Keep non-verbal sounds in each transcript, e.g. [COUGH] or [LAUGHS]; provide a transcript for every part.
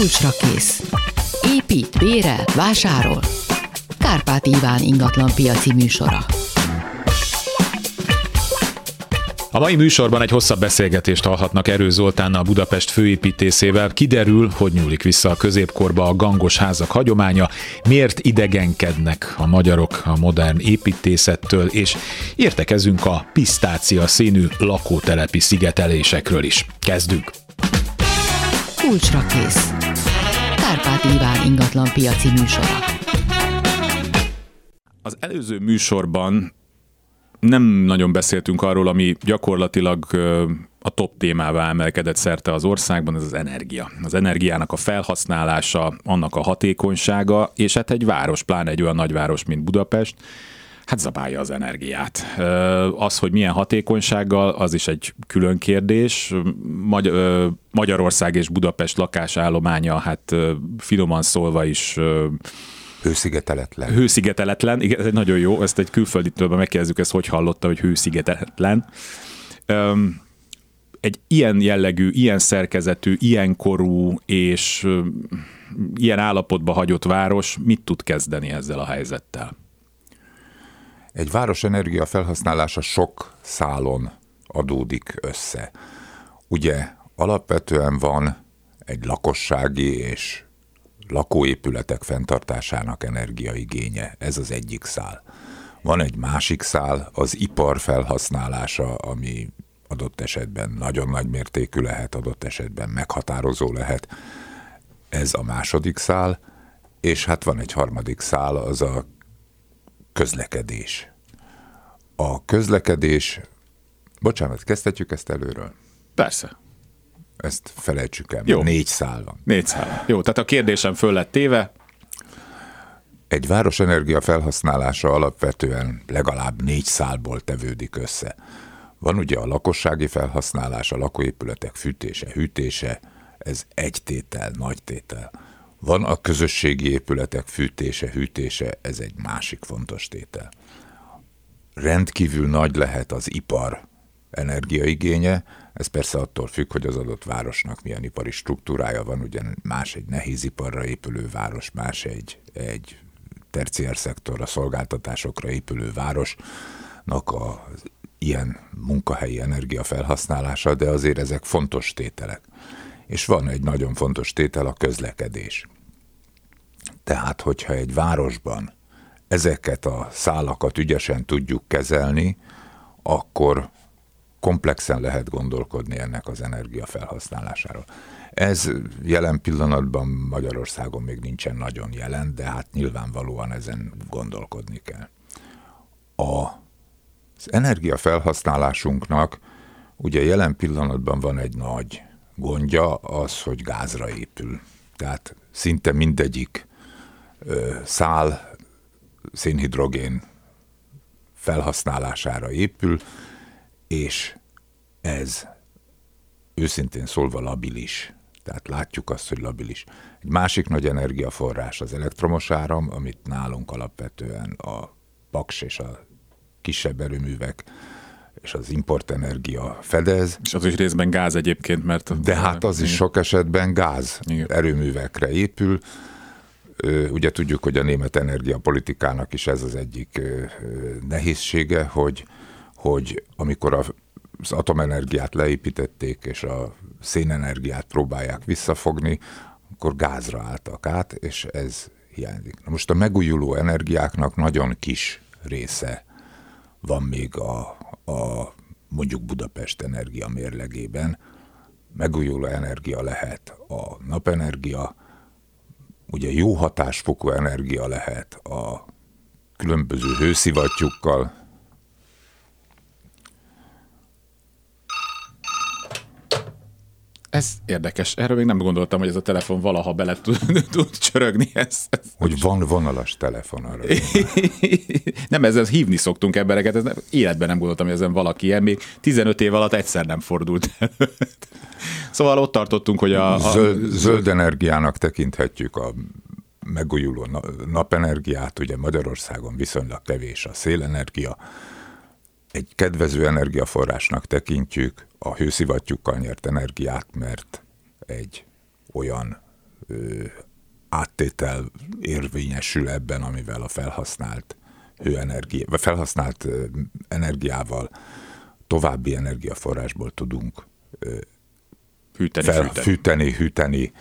Kulcsra kész. Épít, bérel, vásárol. Kárpát Iván ingatlan piaci műsora. A mai műsorban egy hosszabb beszélgetést hallhatnak Erő Zoltánnal Budapest főépítészével. Kiderül, hogy nyúlik vissza a középkorba a gangos házak hagyománya, miért idegenkednek a magyarok a modern építészettől, és értekezünk a pisztácia színű lakótelepi szigetelésekről is. Kezdünk! Kulcsra kész. Kárpát Iván ingatlan piaci műsora. Az előző műsorban nem nagyon beszéltünk arról, ami gyakorlatilag a top témává emelkedett szerte az országban, ez az energia. Az energiának a felhasználása, annak a hatékonysága, és hát egy város, pláne egy olyan nagyváros, mint Budapest, hát zabálja az energiát. Az, hogy milyen hatékonysággal, az is egy külön kérdés. Magyarország és Budapest lakásállománya, hát finoman szólva is Hőszigeteletlen. Hőszigeteletlen, igen, ez egy nagyon jó, ezt egy külfölditől megkérdezzük, ezt hogy hallotta, hogy hőszigeteletlen. Um, egy ilyen jellegű, ilyen szerkezetű, ilyen korú és ilyen állapotba hagyott város mit tud kezdeni ezzel a helyzettel? Egy város energia felhasználása sok szálon adódik össze. Ugye alapvetően van egy lakossági és lakóépületek fenntartásának energiaigénye, ez az egyik szál. Van egy másik szál, az ipar felhasználása, ami adott esetben nagyon nagy mértékű lehet, adott esetben meghatározó lehet. Ez a második szál, és hát van egy harmadik szál, az a közlekedés. A közlekedés, bocsánat, kezdhetjük ezt előről? Persze. Ezt felejtsük el, Jó. négy szál van. Négy szál. Jó, tehát a kérdésem föl lett téve. Egy város energia felhasználása alapvetően legalább négy szálból tevődik össze. Van ugye a lakossági felhasználás, a lakóépületek fűtése, hűtése, ez egy tétel, nagy tétel. Van a közösségi épületek fűtése, hűtése, ez egy másik fontos tétel. Rendkívül nagy lehet az ipar energiaigénye, ez persze attól függ, hogy az adott városnak milyen ipari struktúrája van, ugye más egy nehéziparra épülő város, más egy, egy terciár szektorra, szolgáltatásokra épülő városnak a ilyen munkahelyi energia felhasználása, de azért ezek fontos tételek. És van egy nagyon fontos tétel, a közlekedés. Tehát, hogyha egy városban ezeket a szálakat ügyesen tudjuk kezelni, akkor komplexen lehet gondolkodni ennek az energia felhasználásáról. Ez jelen pillanatban Magyarországon még nincsen nagyon jelen, de hát nyilvánvalóan ezen gondolkodni kell. A, az energia felhasználásunknak ugye jelen pillanatban van egy nagy gondja, az, hogy gázra épül. Tehát szinte mindegyik szál szénhidrogén felhasználására épül, és ez őszintén szólva labilis. Tehát látjuk azt, hogy labilis. Egy másik nagy energiaforrás az elektromos áram, amit nálunk alapvetően a paks és a kisebb erőművek és az importenergia fedez. És az is részben gáz egyébként, mert... De hát az is sok esetben gáz Igen. erőművekre épül. Ugye tudjuk, hogy a német energiapolitikának is ez az egyik nehézsége, hogy hogy amikor az atomenergiát leépítették, és a szénenergiát próbálják visszafogni, akkor gázra álltak át, és ez hiányzik. Na most a megújuló energiáknak nagyon kis része van még a, a mondjuk Budapest energia mérlegében. Megújuló energia lehet a napenergia, ugye jó hatásfokú energia lehet a különböző hőszivattyúkkal Ez érdekes. Erről még nem gondoltam, hogy ez a telefon valaha bele tud, [LAUGHS] tud csörögni. Ez, ez hogy van vonalas telefon arra. [LAUGHS] nem, ezzel hívni szoktunk embereket, ez nem, életben nem gondoltam, hogy ezen valaki ilyen, még 15 év alatt egyszer nem fordult [LAUGHS] Szóval ott tartottunk, hogy a... a... Zöld, zöld energiának tekinthetjük a megújuló napenergiát, ugye Magyarországon viszonylag kevés a szélenergia, egy kedvező energiaforrásnak tekintjük a hőszivattyúkkal nyert energiát, mert egy olyan áttétel érvényesül ebben, amivel a felhasznált hőenergia, vagy felhasznált energiával további energiaforrásból tudunk hűteni, fel, fűteni. fűteni, hűteni,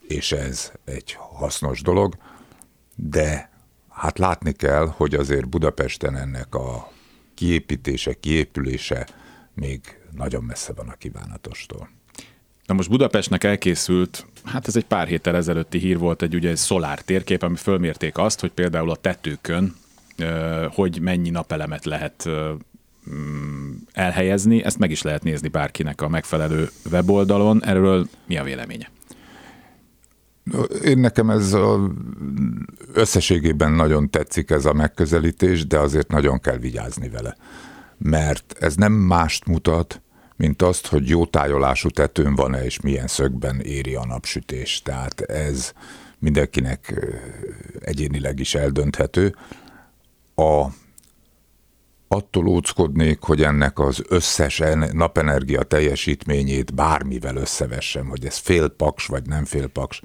és ez egy hasznos dolog, de hát látni kell, hogy azért Budapesten ennek a kiépítése, kiépülése még nagyon messze van a kívánatostól. Na most Budapestnek elkészült, hát ez egy pár héttel ezelőtti hír volt, egy ugye egy szolár térkép, ami fölmérték azt, hogy például a tetőkön, hogy mennyi napelemet lehet mm, elhelyezni, ezt meg is lehet nézni bárkinek a megfelelő weboldalon. Erről mi a véleménye? Én nekem ez a, összességében nagyon tetszik ez a megközelítés, de azért nagyon kell vigyázni vele. Mert ez nem mást mutat, mint azt, hogy jó tájolású tetőn van-e, és milyen szögben éri a napsütés. Tehát ez mindenkinek egyénileg is eldönthető. A, attól óckodnék, hogy ennek az összes napenergia teljesítményét bármivel összevessem, hogy ez fél paks vagy nem fél paks.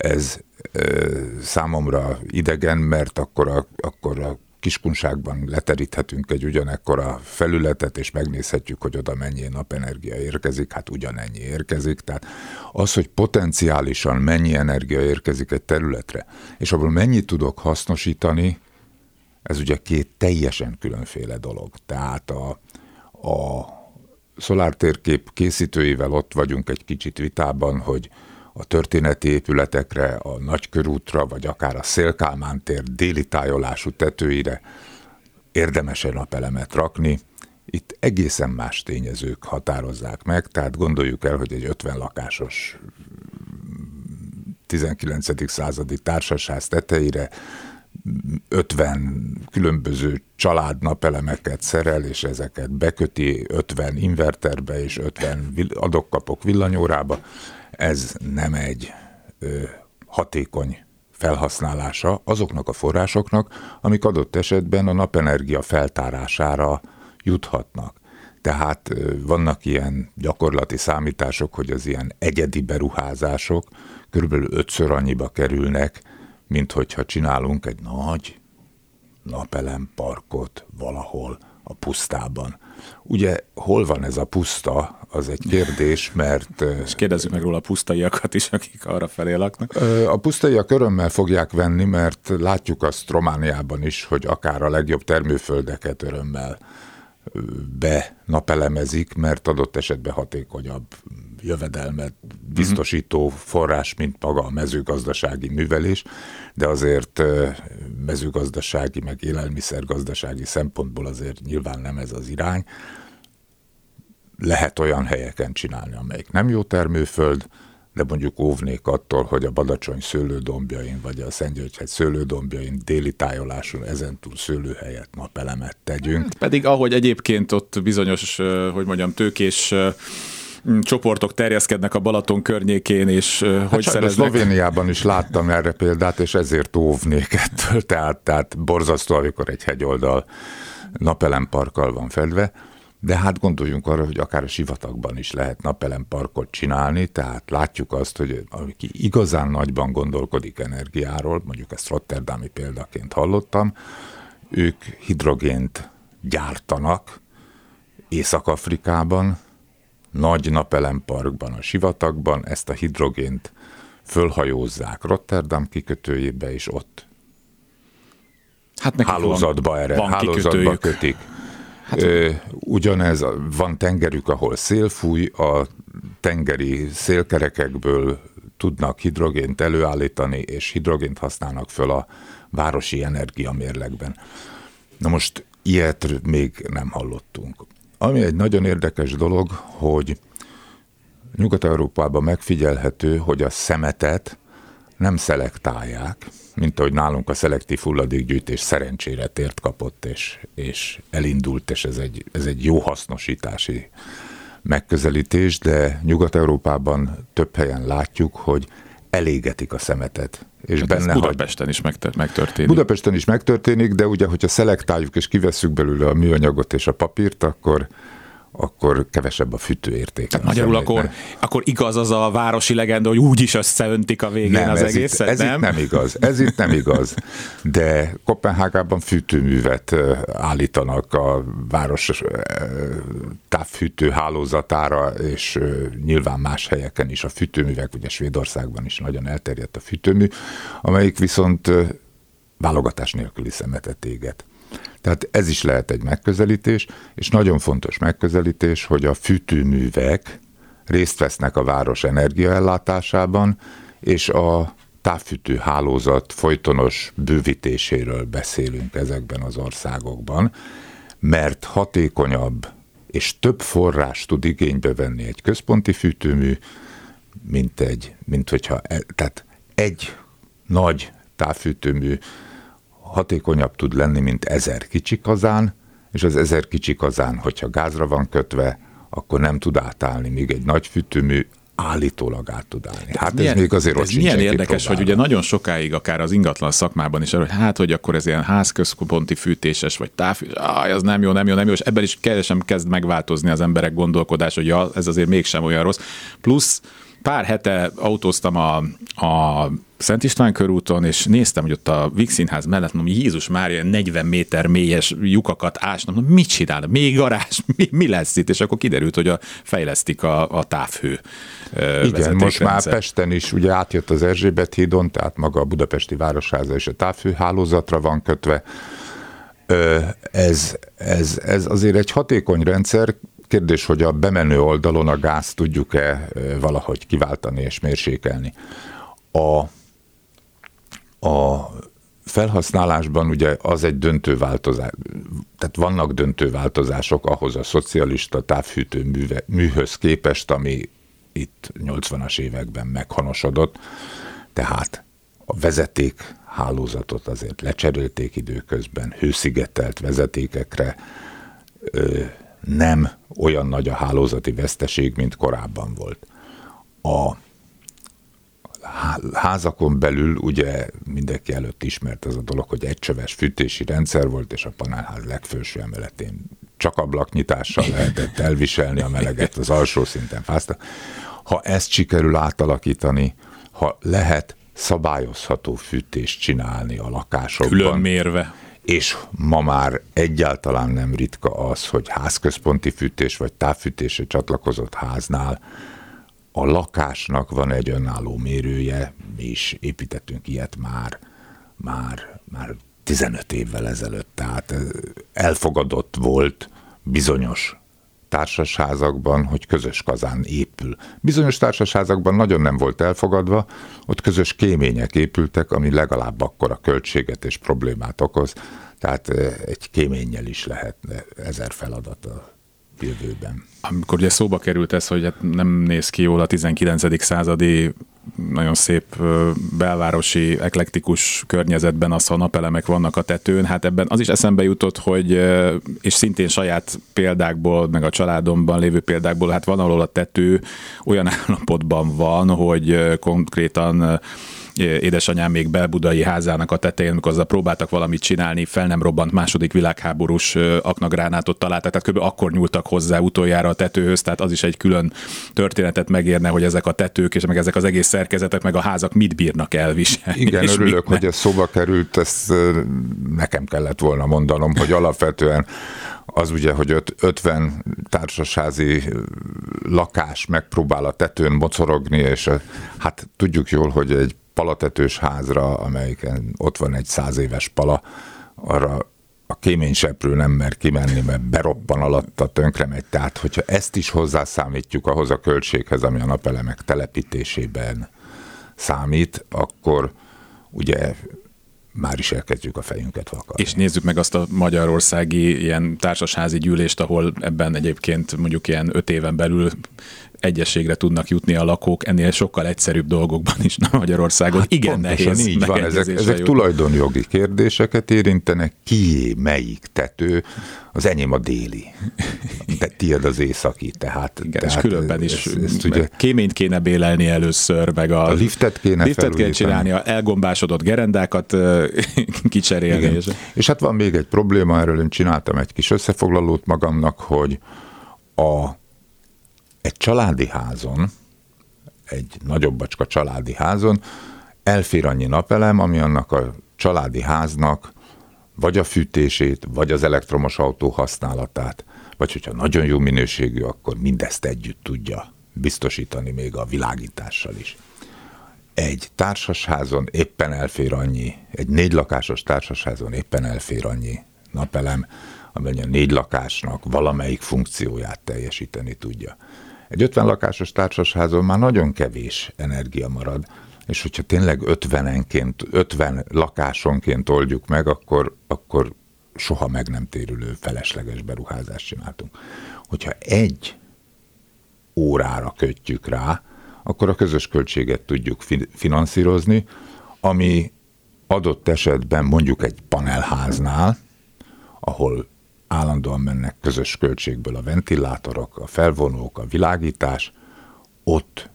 Ez ö, számomra idegen, mert akkor a, akkor a kiskunságban leteríthetünk egy ugyanekkora felületet, és megnézhetjük, hogy oda mennyi napenergia érkezik, hát ugyanennyi érkezik. Tehát az, hogy potenciálisan mennyi energia érkezik egy területre, és abból mennyit tudok hasznosítani, ez ugye két teljesen különféle dolog. Tehát a, a szolártérkép készítőivel ott vagyunk egy kicsit vitában, hogy a történeti épületekre, a Nagykörútra, vagy akár a Szélkálmán tér déli tájolású tetőire érdemes egy napelemet rakni. Itt egészen más tényezők határozzák meg, tehát gondoljuk el, hogy egy 50 lakásos 19. századi társasház tetejére 50 különböző családnapelemeket szerel, és ezeket beköti 50 inverterbe és 50 adokkapok villanyórába, ez nem egy ö, hatékony felhasználása azoknak a forrásoknak, amik adott esetben a napenergia feltárására juthatnak. Tehát vannak ilyen gyakorlati számítások, hogy az ilyen egyedi beruházások körülbelül ötször annyiba kerülnek, mint hogyha csinálunk egy nagy napelemparkot valahol a pusztában. Ugye hol van ez a puszta, az egy kérdés, mert... És kérdezzük meg róla a pusztaiakat is, akik arra felé laknak. A pusztaiak örömmel fogják venni, mert látjuk azt Romániában is, hogy akár a legjobb termőföldeket örömmel be napelemezik, mert adott esetben hatékonyabb jövedelmet biztosító forrás, mint maga a mezőgazdasági művelés, de azért mezőgazdasági, meg élelmiszergazdasági szempontból azért nyilván nem ez az irány. Lehet olyan helyeken csinálni, amelyik nem jó termőföld, de mondjuk óvnék attól, hogy a Badacsony szőlődombjain, vagy a Szentgyörgyhegy szőlődombjain déli tájoláson ezentúl szőlőhelyet, napelemet tegyünk. Hát pedig ahogy egyébként ott bizonyos, hogy mondjam, tőkés csoportok terjeszkednek a Balaton környékén, és hát hogy szereznek. Szlovéniában is láttam erre példát, és ezért óvnék ettől, tehát, tehát borzasztó, amikor egy hegyoldal napelemparkkal van fedve. De hát gondoljunk arra, hogy akár a sivatagban is lehet napelemparkot csinálni, tehát látjuk azt, hogy aki igazán nagyban gondolkodik energiáról, mondjuk ezt Rotterdami példaként hallottam, ők hidrogént gyártanak Észak-Afrikában, nagy napelemparkban, a sivatagban, ezt a hidrogént fölhajózzák Rotterdam kikötőjébe, és ott hát hálózatba, van, erre, van hálózatba kötik. Hát, Ö, ugyanez, van tengerük, ahol szél fúj, a tengeri szélkerekekből tudnak hidrogént előállítani, és hidrogént használnak föl a városi energiamérlegben. Na most ilyet még nem hallottunk. Ami egy nagyon érdekes dolog, hogy Nyugat-Európában megfigyelhető, hogy a szemetet nem szelektálják, mint ahogy nálunk a szelektív hulladékgyűjtés szerencsére tért kapott, és, és elindult, és ez egy, ez egy jó hasznosítási megközelítés, de Nyugat-Európában több helyen látjuk, hogy elégetik a szemetet. És hát benne Budapesten hagy... is megtörténik. Budapesten is megtörténik, de ugye, hogyha szelektáljuk és kivesszük belőle a műanyagot és a papírt, akkor akkor kevesebb a fűtőérték. Tehát magyarul akkor, akkor igaz az a városi legenda, hogy úgy is összeöntik a végén nem, az ez egészet, itt, ez nem? Itt nem igaz, ez itt nem igaz. De Kopenhágában fűtőművet állítanak a város távfűtő hálózatára, és nyilván más helyeken is a fűtőművek, ugye Svédországban is nagyon elterjedt a fűtőmű, amelyik viszont válogatás nélküli szemetet éget. Tehát ez is lehet egy megközelítés, és nagyon fontos megközelítés, hogy a fűtőművek részt vesznek a város energiaellátásában, és a távfűtő hálózat folytonos bővítéséről beszélünk ezekben az országokban, mert hatékonyabb és több forrás tud igénybe venni egy központi fűtőmű, mint egy, mint hogyha, e, tehát egy nagy távfűtőmű hatékonyabb tud lenni, mint ezer kicsi kazán, és az ezer kicsi kazán, hogyha gázra van kötve, akkor nem tud átállni, míg egy nagy fűtőmű állítólag át tud állni. Hát milyen, ez még azért ez milyen érdekes, hogy ugye nagyon sokáig akár az ingatlan szakmában is, hogy hát, hogy akkor ez ilyen házközponti fűtéses, vagy távfűtés, ah, ez nem jó, nem jó, nem jó, és ebben is keresem kezd megváltozni az emberek gondolkodás, hogy ja, ez azért mégsem olyan rossz. Plusz pár hete autóztam a, a Szent István körúton, és néztem, hogy ott a Vix Színház mellett, mondom, Jézus Mária 40 méter mélyes lyukakat ásnak, mondom, mit csinálnak? Még garázs? [LAUGHS] Mi, mi lesz itt? És akkor kiderült, hogy a, fejlesztik a, a távhő Igen, most már Pesten is ugye átjött az Erzsébet hídon, tehát maga a budapesti városháza és a távhő hálózatra van kötve. Ez, ez, ez azért egy hatékony rendszer, Kérdés, hogy a bemenő oldalon a gáz tudjuk-e valahogy kiváltani és mérsékelni. A, a felhasználásban ugye az egy döntő változás, tehát vannak döntő változások ahhoz a szocialista távfűtő műve, műhöz képest, ami itt 80-as években meghonosodott, tehát a vezeték hálózatot azért lecserélték időközben, hőszigetelt vezetékekre, nem olyan nagy a hálózati veszteség, mint korábban volt. A házakon belül ugye mindenki előtt ismert az a dolog, hogy egycsöves fűtési rendszer volt, és a panelház legfőső emeletén csak ablaknyitással lehetett elviselni a meleget, az alsó szinten fázta. Ha ezt sikerül átalakítani, ha lehet szabályozható fűtést csinálni a lakásokban. Külön mérve és ma már egyáltalán nem ritka az, hogy házközponti fűtés vagy távfűtésre csatlakozott háznál a lakásnak van egy önálló mérője, mi is építettünk ilyet már, már, már 15 évvel ezelőtt, tehát elfogadott volt bizonyos társasházakban, hogy közös kazán épül. Bizonyos társasházakban nagyon nem volt elfogadva, ott közös kémények épültek, ami legalább akkora költséget és problémát okoz, tehát egy kéménnyel is lehetne ezer feladat a jövőben. Amikor ugye szóba került ez, hogy hát nem néz ki jól a 19. századi nagyon szép belvárosi, eklektikus környezetben az, ha napelemek vannak a tetőn, hát ebben az is eszembe jutott, hogy és szintén saját példákból, meg a családomban lévő példákból, hát van ahol a tető olyan [LAUGHS] állapotban van, hogy konkrétan édesanyám még belbudai házának a tetején, amikor azzal próbáltak valamit csinálni, fel nem robbant második világháborús aknagránátot találtak, tehát kb. akkor nyúltak hozzá utoljára a tetőhöz, tehát az is egy külön történetet megérne, hogy ezek a tetők és meg ezek az egész szerkezetek, meg a házak mit bírnak elviselni. Igen, örülök, hogy ez szóba került, ezt nekem kellett volna mondanom, hogy alapvetően az ugye, hogy 50 társasházi lakás megpróbál a tetőn mocorogni, és hát tudjuk jól, hogy egy palatetős házra, amelyiken ott van egy száz éves pala, arra a kéményseprő nem mer kimenni, mert beroppan alatta, tönkre megy. Tehát, hogyha ezt is hozzászámítjuk ahhoz a költséghez, ami a napelemek telepítésében számít, akkor ugye már is elkezdjük a fejünket vakarni. És nézzük meg azt a magyarországi ilyen társasházi gyűlést, ahol ebben egyébként mondjuk ilyen öt éven belül egyességre tudnak jutni a lakók, ennél sokkal egyszerűbb dolgokban is na Magyarországon. Hát Igen nehéz így van, ezek, ezek tulajdonjogi kérdéseket érintenek, kié melyik tető, az enyém a déli, de tiéd az északi, tehát... Igen, tehát és különben is ezt, ezt ugye, kéményt kéne bélelni először, meg a, a liftet kéne liftet kéne csinálni, a elgombásodott gerendákat [LAUGHS] kicserélni. És... és hát van még egy probléma, erről én csináltam egy kis összefoglalót magamnak, hogy a, egy családi házon, egy nagyobb bacska családi házon elfér annyi napelem, ami annak a családi háznak vagy a fűtését, vagy az elektromos autó használatát, vagy hogyha nagyon jó minőségű, akkor mindezt együtt tudja biztosítani még a világítással is. Egy társasházon éppen elfér annyi, egy négy lakásos társasházon éppen elfér annyi napelem, amely a négy lakásnak valamelyik funkcióját teljesíteni tudja. Egy 50 lakásos társasházon már nagyon kevés energia marad, és hogyha tényleg 50-enként, 50 lakásonként oldjuk meg, akkor, akkor soha meg nem térülő felesleges beruházást csináltunk. Hogyha egy órára kötjük rá, akkor a közös költséget tudjuk finanszírozni, ami adott esetben mondjuk egy panelháznál, ahol állandóan mennek közös költségből a ventilátorok, a felvonók, a világítás, ott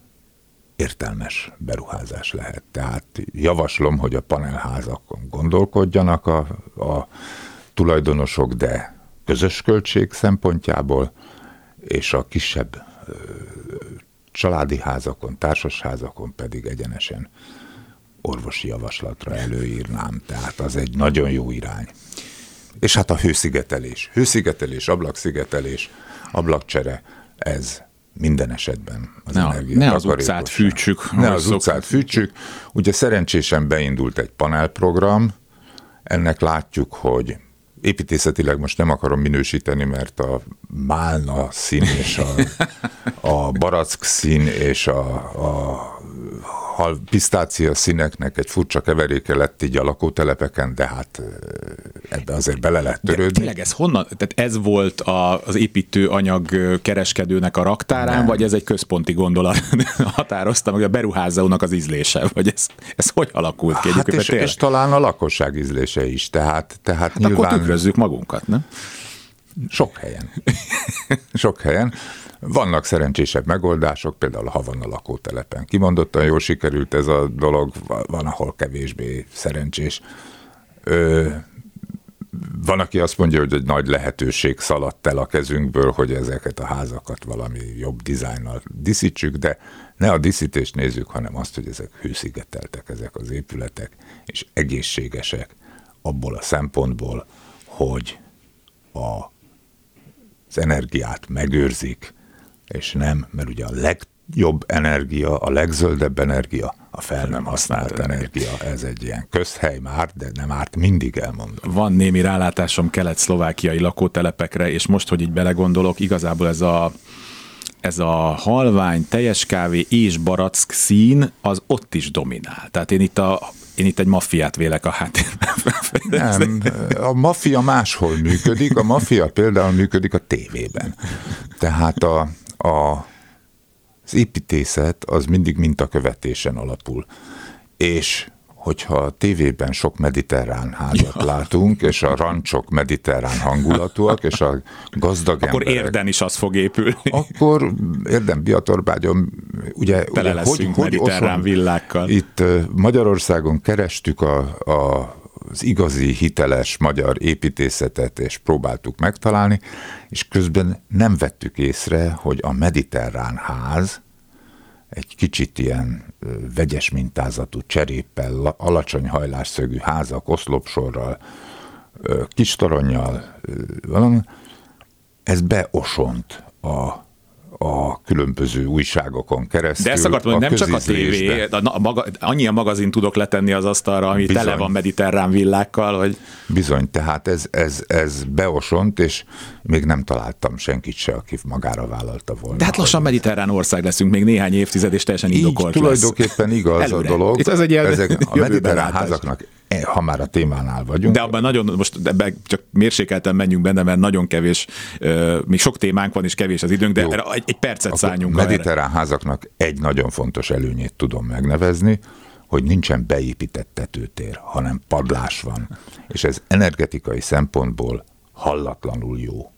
értelmes beruházás lehet. Tehát javaslom, hogy a panelházakon gondolkodjanak a, a tulajdonosok, de közös költség szempontjából, és a kisebb családi házakon, társasházakon pedig egyenesen orvosi javaslatra előírnám. Tehát az egy nagyon jó irány. És hát a hőszigetelés. Hőszigetelés, ablakszigetelés, ablakcsere, ez minden esetben az ne, ne az utcát fűtsük. Ne az szok... utcát fűtsük. Ugye szerencsésen beindult egy panelprogram, ennek látjuk, hogy építészetileg most nem akarom minősíteni, mert a málna szín és a, a barack szín és a, a hal pisztácia színeknek egy furcsa keveréke lett így a lakótelepeken, de hát ebbe azért bele lehet törődni. De tényleg ez honnan? Tehát ez volt a, az építőanyag kereskedőnek a raktárán, Nem. vagy ez egy központi gondolat [LAUGHS] határozta meg a beruházónak az ízlése? Vagy ez, ez hogy alakult ki? Hát és, és, talán a lakosság ízlése is, tehát, tehát hát nyilván... Akkor tükrözzük magunkat, nem? Sok helyen. Sok helyen. Vannak szerencsésebb megoldások, például a a lakótelepen. Kimondottan jól sikerült ez a dolog, van, ahol kevésbé szerencsés. Ö, van, aki azt mondja, hogy egy nagy lehetőség szaladt el a kezünkből, hogy ezeket a házakat valami jobb dizájnnal diszítsük, de ne a diszítést nézzük, hanem azt, hogy ezek hőszigeteltek ezek az épületek, és egészségesek abból a szempontból, hogy a, az energiát megőrzik, és nem, mert ugye a legjobb energia, a legzöldebb energia a fel nem használt energia. Ez egy ilyen közhely már, de nem árt mindig elmondom. Van némi rálátásom kelet-szlovákiai lakótelepekre, és most, hogy így belegondolok, igazából ez a ez a halvány, teljes kávé és barack szín, az ott is dominál. Tehát én itt, a, én itt egy maffiát vélek a háttérben. Nem, a maffia máshol működik, a maffia például működik a tévében. Tehát a, a, az építészet az mindig mintakövetésen alapul. És hogyha a tévében sok mediterrán házat ja. látunk, és a rancsok mediterrán hangulatúak, és a gazdag Akkor emberek, érden is az fog épülni. Akkor érden Biatorbágyon, ugye, Tele ugye hogy, hogy mediterrán oszon, villákkal. Itt Magyarországon kerestük a, a az igazi hiteles magyar építészetet, és próbáltuk megtalálni, és közben nem vettük észre, hogy a mediterrán ház egy kicsit ilyen vegyes mintázatú cseréppel, alacsony hajlásszögű házak, oszlopsorral, kis toronnyal, ez beosont a a különböző újságokon keresztül. De ezt akartam, hogy nem csak a tévé, a, a maga, annyi a magazin tudok letenni az asztalra, ami Bizony. tele van mediterrán villákkal, hogy... Bizony, tehát ez, ez, ez beosont, és még nem találtam senkit se, aki magára vállalta volna. De hát lassan mediterrán ország leszünk, még néhány évtized, és teljesen indokolt Így tulajdonképpen lesz. igaz Előre. a dolog. Itt ez egy ilyen Ezek a mediterrán házaknak ha már a témánál vagyunk. De abban nagyon, most ebben csak mérsékelten menjünk benne, mert nagyon kevés, még sok témánk van, és kevés az időnk, de Jó. egy, egy percet Akkor szálljunk. Mediterrán erre. házaknak egy nagyon fontos előnyét tudom megnevezni, hogy nincsen beépített tetőtér, hanem padlás van. És ez energetikai szempontból hallatlanul jó.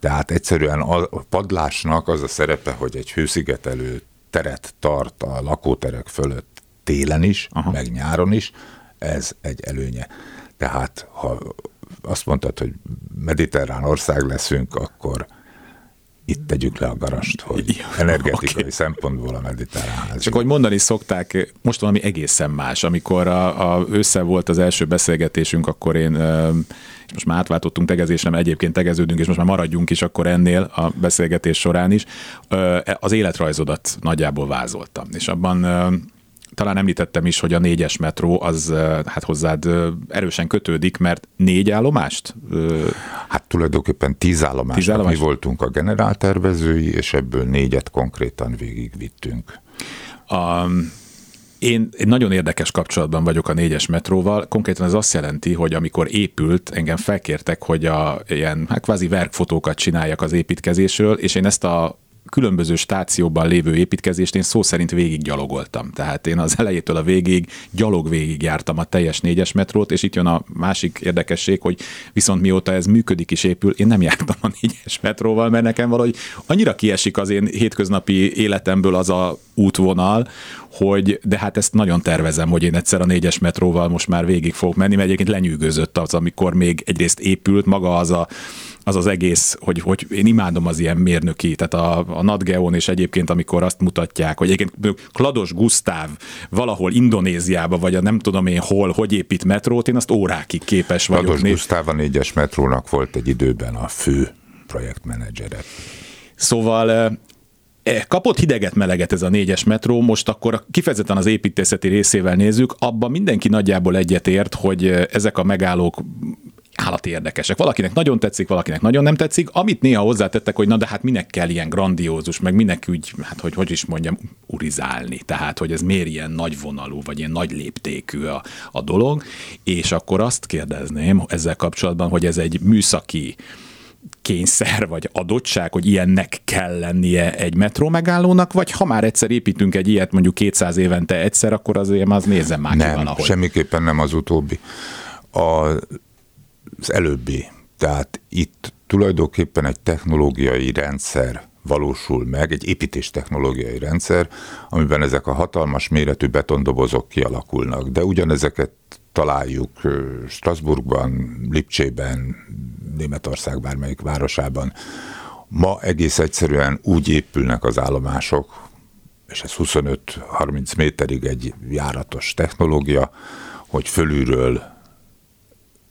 Tehát egyszerűen a padlásnak az a szerepe, hogy egy hőszigetelő teret tart a lakóterek fölött télen is, Aha. meg nyáron is, ez egy előnye. Tehát ha azt mondtad, hogy mediterrán ország leszünk, akkor itt tegyük le a garast, hogy energetikai okay. szempontból a mediterrán. Csak ahogy mondani szokták, most valami egészen más. Amikor a, a össze volt az első beszélgetésünk, akkor én és most már átváltottunk tegezésre, mert egyébként tegeződünk, és most már maradjunk is akkor ennél a beszélgetés során is, az életrajzodat nagyjából vázoltam. És abban talán említettem is, hogy a négyes metró az hát hozzád erősen kötődik, mert négy állomást? Hát tulajdonképpen tíz állomást. Tíz állomást? Mi voltunk a generáltervezői, és ebből négyet konkrétan végigvittünk. A, én egy nagyon érdekes kapcsolatban vagyok a négyes metróval. Konkrétan ez azt jelenti, hogy amikor épült, engem felkértek, hogy a ilyen hát kvázi verkfotókat csináljak az építkezésről, és én ezt a különböző stációban lévő építkezést én szó szerint végig gyalogoltam. Tehát én az elejétől a végig gyalog végig jártam a teljes négyes metrót, és itt jön a másik érdekesség, hogy viszont mióta ez működik és épül, én nem jártam a négyes metróval, mert nekem valahogy annyira kiesik az én hétköznapi életemből az a útvonal, hogy de hát ezt nagyon tervezem, hogy én egyszer a négyes metróval most már végig fogok menni, mert egyébként lenyűgözött az, amikor még egyrészt épült maga az a az az egész, hogy, hogy én imádom az ilyen mérnöki, tehát a, a NatGeon és egyébként, amikor azt mutatják, hogy egyébként Klados Gusztáv valahol Indonéziába, vagy a nem tudom én hol, hogy épít metrót, én azt órákig képes vagyok. Klados Gusztáv a négyes metrónak volt egy időben a fő projektmenedzsere. Szóval E, kapott hideget, meleget ez a négyes metró, most akkor kifejezetten az építészeti részével nézzük, abban mindenki nagyjából egyetért, hogy e, ezek a megállók állati érdekesek. Valakinek nagyon tetszik, valakinek nagyon nem tetszik. Amit néha hozzátettek, hogy na de hát minek kell ilyen grandiózus, meg minek úgy, hát hogy hogy is mondjam, urizálni. Tehát, hogy ez miért ilyen nagy vonalú, vagy ilyen nagy léptékű a, a dolog. És akkor azt kérdezném ezzel kapcsolatban, hogy ez egy műszaki kényszer vagy adottság, hogy ilyennek kell lennie egy metró megállónak, vagy ha már egyszer építünk egy ilyet mondjuk 200 évente egyszer, akkor azért az nézzem már nem, ki valahogy. semmiképpen nem az utóbbi. A, az előbbi. Tehát itt tulajdonképpen egy technológiai rendszer valósul meg, egy építés technológiai rendszer, amiben ezek a hatalmas méretű betondobozok kialakulnak. De ugyanezeket találjuk Strasbourgban, Lipcsében, Németország bármelyik városában. Ma egész egyszerűen úgy épülnek az állomások, és ez 25-30 méterig egy járatos technológia, hogy fölülről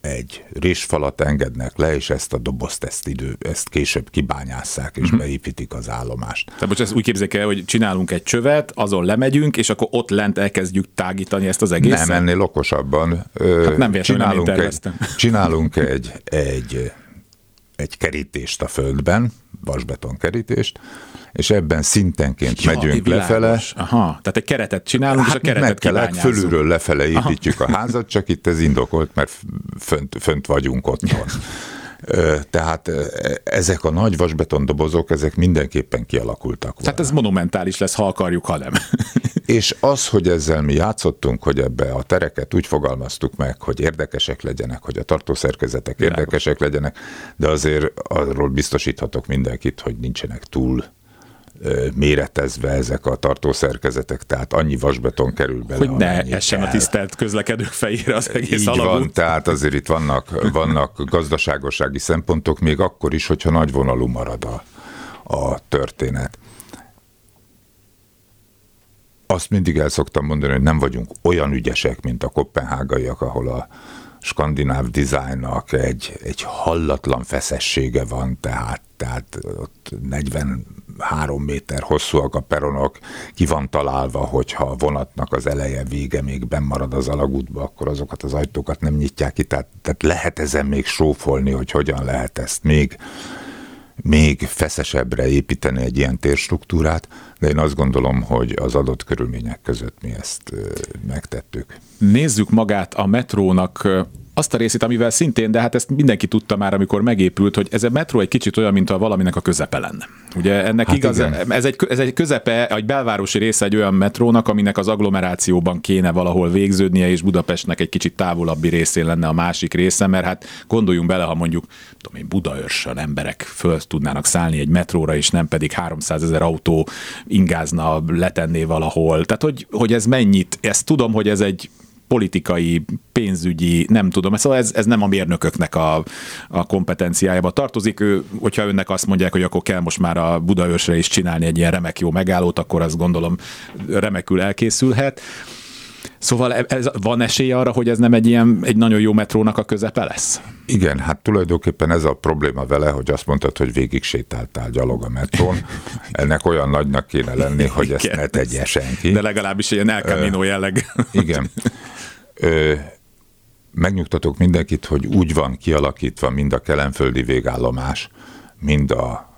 egy résfalat engednek le, és ezt a dobozt, ezt, idő, ezt később kibányásszák, és uh-huh. beépítik az állomást. Tehát most ezt úgy képzeljük el, hogy csinálunk egy csövet, azon lemegyünk, és akkor ott lent elkezdjük tágítani ezt az egészet? Nem, ennél okosabban. Hát nem csinálunk, nem egy, [LAUGHS] csinálunk egy, egy, egy kerítést a földben, vasbeton kerítést, és ebben szintenként ja, megyünk lefele. Aha, tehát egy keretet csinálunk, hát és a keretet kell, fölülről lefele építjük Aha. a házat, csak itt ez indokolt, mert fönt, fönt vagyunk otthon. Tehát ezek a nagy vasbetondobozok, ezek mindenképpen kialakultak. Tehát ez monumentális lesz, ha akarjuk, ha nem. [LAUGHS] És az, hogy ezzel mi játszottunk, hogy ebbe a tereket úgy fogalmaztuk meg, hogy érdekesek legyenek, hogy a tartószerkezetek érdekesek legyenek, de azért arról biztosíthatok mindenkit, hogy nincsenek túl méretezve ezek a tartószerkezetek, tehát annyi vasbeton kerül bele. Hogy ne essen a tisztelt közlekedők fejére az egész Így alagút. van, tehát azért itt vannak, vannak gazdaságossági szempontok, még akkor is, hogyha nagyvonalú marad a, a történet. Azt mindig el szoktam mondani, hogy nem vagyunk olyan ügyesek, mint a kopenhágaiak, ahol a skandináv dizájnnak egy, egy hallatlan feszessége van, tehát, tehát ott 43 méter hosszúak a peronok, ki van találva, hogyha a vonatnak az eleje, vége még marad az alagútba, akkor azokat az ajtókat nem nyitják ki, tehát, tehát lehet ezen még sófolni, hogy hogyan lehet ezt még még feszesebbre építeni egy ilyen térstruktúrát, de én azt gondolom, hogy az adott körülmények között mi ezt megtettük. Nézzük magát a metrónak azt a részét, amivel szintén, de hát ezt mindenki tudta már, amikor megépült, hogy ez a metró egy kicsit olyan, mint a valaminek a közepe lenne. Ugye ennek hát igaz, ez egy, ez egy közepe, egy belvárosi része egy olyan metrónak, aminek az agglomerációban kéne valahol végződnie, és Budapestnek egy kicsit távolabbi részén lenne a másik része, mert hát gondoljunk bele, ha mondjuk tudom én, Budaörsön emberek föl tudnának szállni egy metróra, és nem pedig 300 ezer autó ingázna, letenné valahol. Tehát, hogy, hogy ez mennyit, ezt tudom, hogy ez egy politikai, pénzügyi, nem tudom, szóval ez, ez nem a mérnököknek a, a kompetenciájába tartozik. Ő, hogyha önnek azt mondják, hogy akkor kell most már a Budaörsre is csinálni egy ilyen remek jó megállót, akkor azt gondolom remekül elkészülhet. Szóval e- ez, van esély arra, hogy ez nem egy ilyen egy nagyon jó metrónak a közepe lesz? Igen, hát tulajdonképpen ez a probléma vele, hogy azt mondtad, hogy végig sétáltál gyalog a metrón. [LAUGHS] Ennek olyan nagynak kéne lenni, hogy ezt igen, ne tegye senki. De legalábbis ilyen El Camino jelleg. Igen. Ö, megnyugtatok mindenkit, hogy úgy van kialakítva mind a kelenföldi végállomás, mind a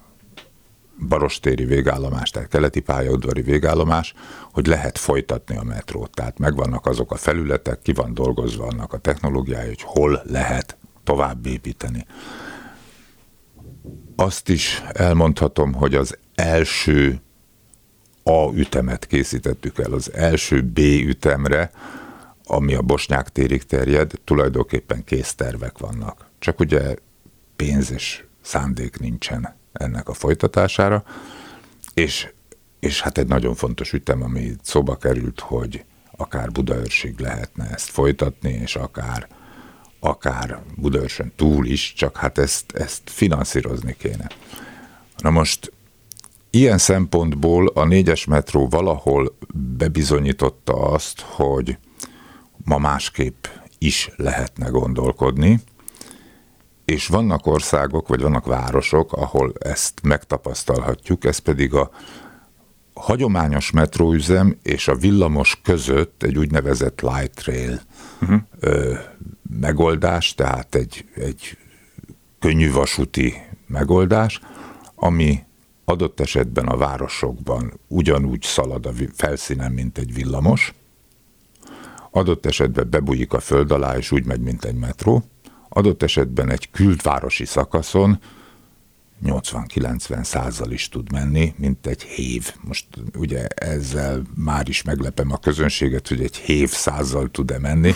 barostéri végállomás, tehát keleti pályaudvari végállomás, hogy lehet folytatni a metrót. Tehát megvannak azok a felületek, ki van dolgozva annak a technológiája, hogy hol lehet tovább építeni. Azt is elmondhatom, hogy az első A ütemet készítettük el, az első B ütemre, ami a Bosnyák térig terjed, tulajdonképpen késztervek vannak. Csak ugye pénz és szándék nincsen ennek a folytatására, és, és hát egy nagyon fontos ütem, ami szóba került, hogy akár Budaörsig lehetne ezt folytatni, és akár, akár Budaörsön túl is, csak hát ezt, ezt finanszírozni kéne. Na most ilyen szempontból a négyes metró valahol bebizonyította azt, hogy ma másképp is lehetne gondolkodni, és vannak országok, vagy vannak városok, ahol ezt megtapasztalhatjuk, ez pedig a hagyományos metróüzem és a villamos között egy úgynevezett light rail uh-huh. ö, megoldás, tehát egy, egy könnyű vasúti megoldás, ami adott esetben a városokban ugyanúgy szalad a felszínen, mint egy villamos, adott esetben bebújik a föld alá, és úgy megy, mint egy metró, adott esetben egy külvárosi szakaszon 80-90 százal is tud menni, mint egy hév. Most ugye ezzel már is meglepem a közönséget, hogy egy hév százzal tud-e menni,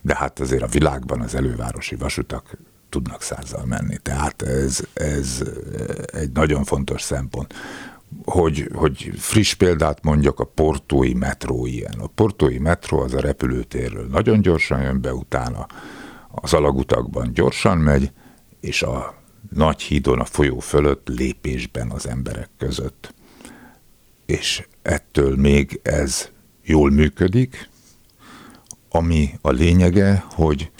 de hát azért a világban az elővárosi vasutak tudnak százzal menni. Tehát ez, ez egy nagyon fontos szempont. Hogy, hogy friss példát mondjak, a portói metró ilyen. A portói metró az a repülőtérről nagyon gyorsan jön be, utána az alagutakban gyorsan megy, és a nagy hídon a folyó fölött lépésben az emberek között. És ettől még ez jól működik, ami a lényege, hogy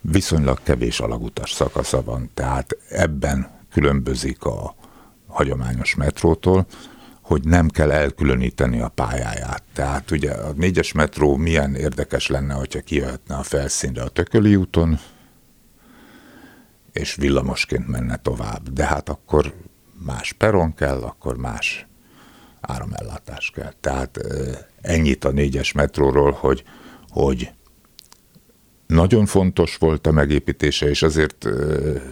viszonylag kevés alagutas szakasza van, tehát ebben különbözik a hagyományos metrótól, hogy nem kell elkülöníteni a pályáját. Tehát ugye a négyes metró milyen érdekes lenne, hogyha kijöhetne a felszínre a Tököli úton, és villamosként menne tovább. De hát akkor más peron kell, akkor más áramellátás kell. Tehát ennyit a négyes metróról, hogy, hogy nagyon fontos volt a megépítése, és azért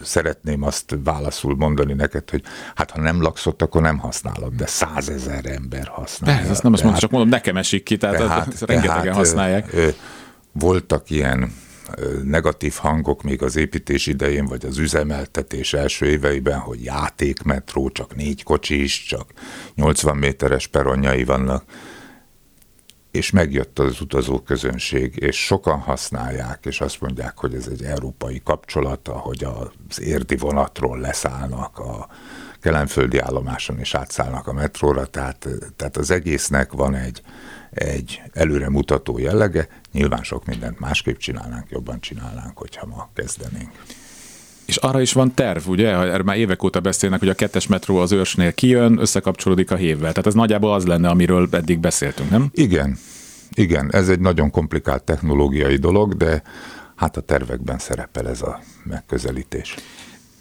szeretném azt válaszul mondani neked, hogy hát ha nem laksz ott, akkor nem használod, de százezer ember használja. Persze, ezt nem azt mondom, csak mondom, nekem esik ki, tehát, tehát, rengetegen tehát, használják. Uh, voltak ilyen negatív hangok még az építés idején, vagy az üzemeltetés első éveiben, hogy játékmetró, csak négy kocsis, csak 80 méteres peronjai vannak és megjött az utazó közönség, és sokan használják, és azt mondják, hogy ez egy európai kapcsolata, hogy az érdi vonatról leszállnak a kelenföldi állomáson, és átszállnak a metróra, tehát, tehát az egésznek van egy, egy előremutató jellege, nyilván sok mindent másképp csinálnánk, jobban csinálnánk, hogyha ma kezdenénk. És arra is van terv, ugye? Erről már évek óta beszélnek, hogy a kettes metró az őrsnél kijön, összekapcsolódik a hévvel. Tehát ez nagyjából az lenne, amiről eddig beszéltünk, nem? Igen, igen, ez egy nagyon komplikált technológiai dolog, de hát a tervekben szerepel ez a megközelítés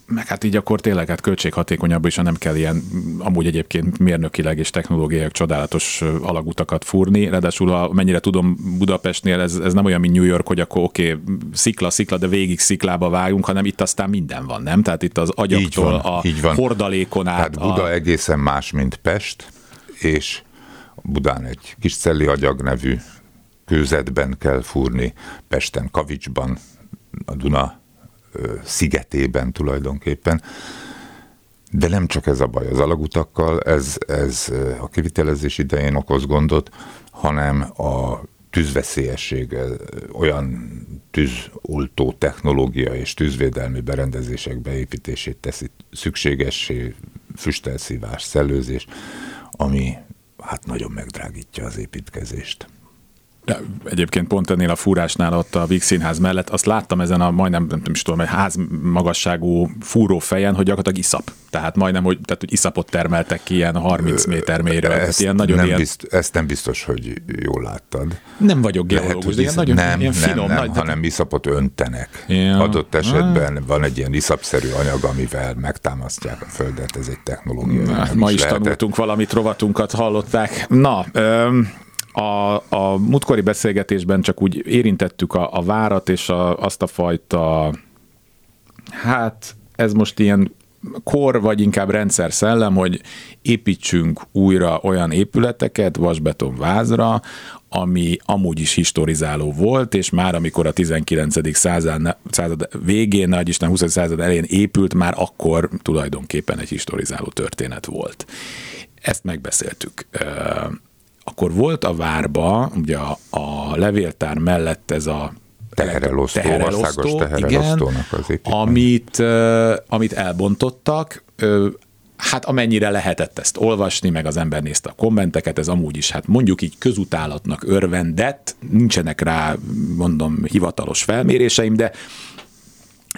meg hát így akkor tényleg hát költséghatékonyabb, és nem kell ilyen amúgy egyébként mérnökileg és technológiai csodálatos alagutakat fúrni. Ráadásul, mennyire tudom, Budapestnél ez, ez nem olyan, mint New York, hogy akkor oké, okay, szikla, szikla, de végig sziklába vágunk, hanem itt aztán minden van, nem? Tehát itt az agyaktól van, a így van. hordalékon át. Tehát Buda a... egészen más, mint Pest, és Budán egy kis celli agyag nevű kőzetben kell fúrni, Pesten Kavicsban, a Duna szigetében tulajdonképpen. De nem csak ez a baj az alagutakkal, ez, ez a kivitelezés idején okoz gondot, hanem a tűzveszélyesség, olyan tűzoltó technológia és tűzvédelmi berendezések beépítését teszi szükségessé, füstelszívás, szellőzés, ami hát nagyon megdrágítja az építkezést. Egyébként pont ennél a fúrásnál ott a Víg Színház mellett azt láttam ezen a majdnem, nem, nem is tudom, egy ház magasságú fúró fejen, hogy gyakorlatilag iszap. Tehát majdnem, hogy, tehát, hogy iszapot termeltek ki ilyen 30 méter mélyre. Ezt, ilyen nagyon nem ilyen... bizt, ezt nem biztos, hogy jól láttad. Nem vagyok geológus, Lehet, de ilyen nagyon nem, ilyen finom. Nem, nem, nagy, hanem iszapot öntenek. Ja. Adott esetben ah. van egy ilyen iszapszerű anyag, amivel megtámasztják a Földet, ez egy technológia. Na, ma is, is tanultunk valamit, rovatunkat hallották. Na, öm, a, a múltkori beszélgetésben csak úgy érintettük a, a várat és a, azt a fajta, hát ez most ilyen kor, vagy inkább rendszer szellem, hogy építsünk újra olyan épületeket vasbeton vázra, ami amúgy is historizáló volt, és már amikor a 19. század, század végén, nagy Isten 20. század elején épült, már akkor tulajdonképpen egy historizáló történet volt. Ezt megbeszéltük akkor volt a várba, ugye a, a levéltár mellett ez a teherelosztó, teherelosztó országos teherelosztónak az építmény. Amit, amit elbontottak, hát amennyire lehetett ezt olvasni, meg az ember nézte a kommenteket, ez amúgy is, hát mondjuk így közutálatnak örvendett, nincsenek rá, mondom, hivatalos felméréseim, de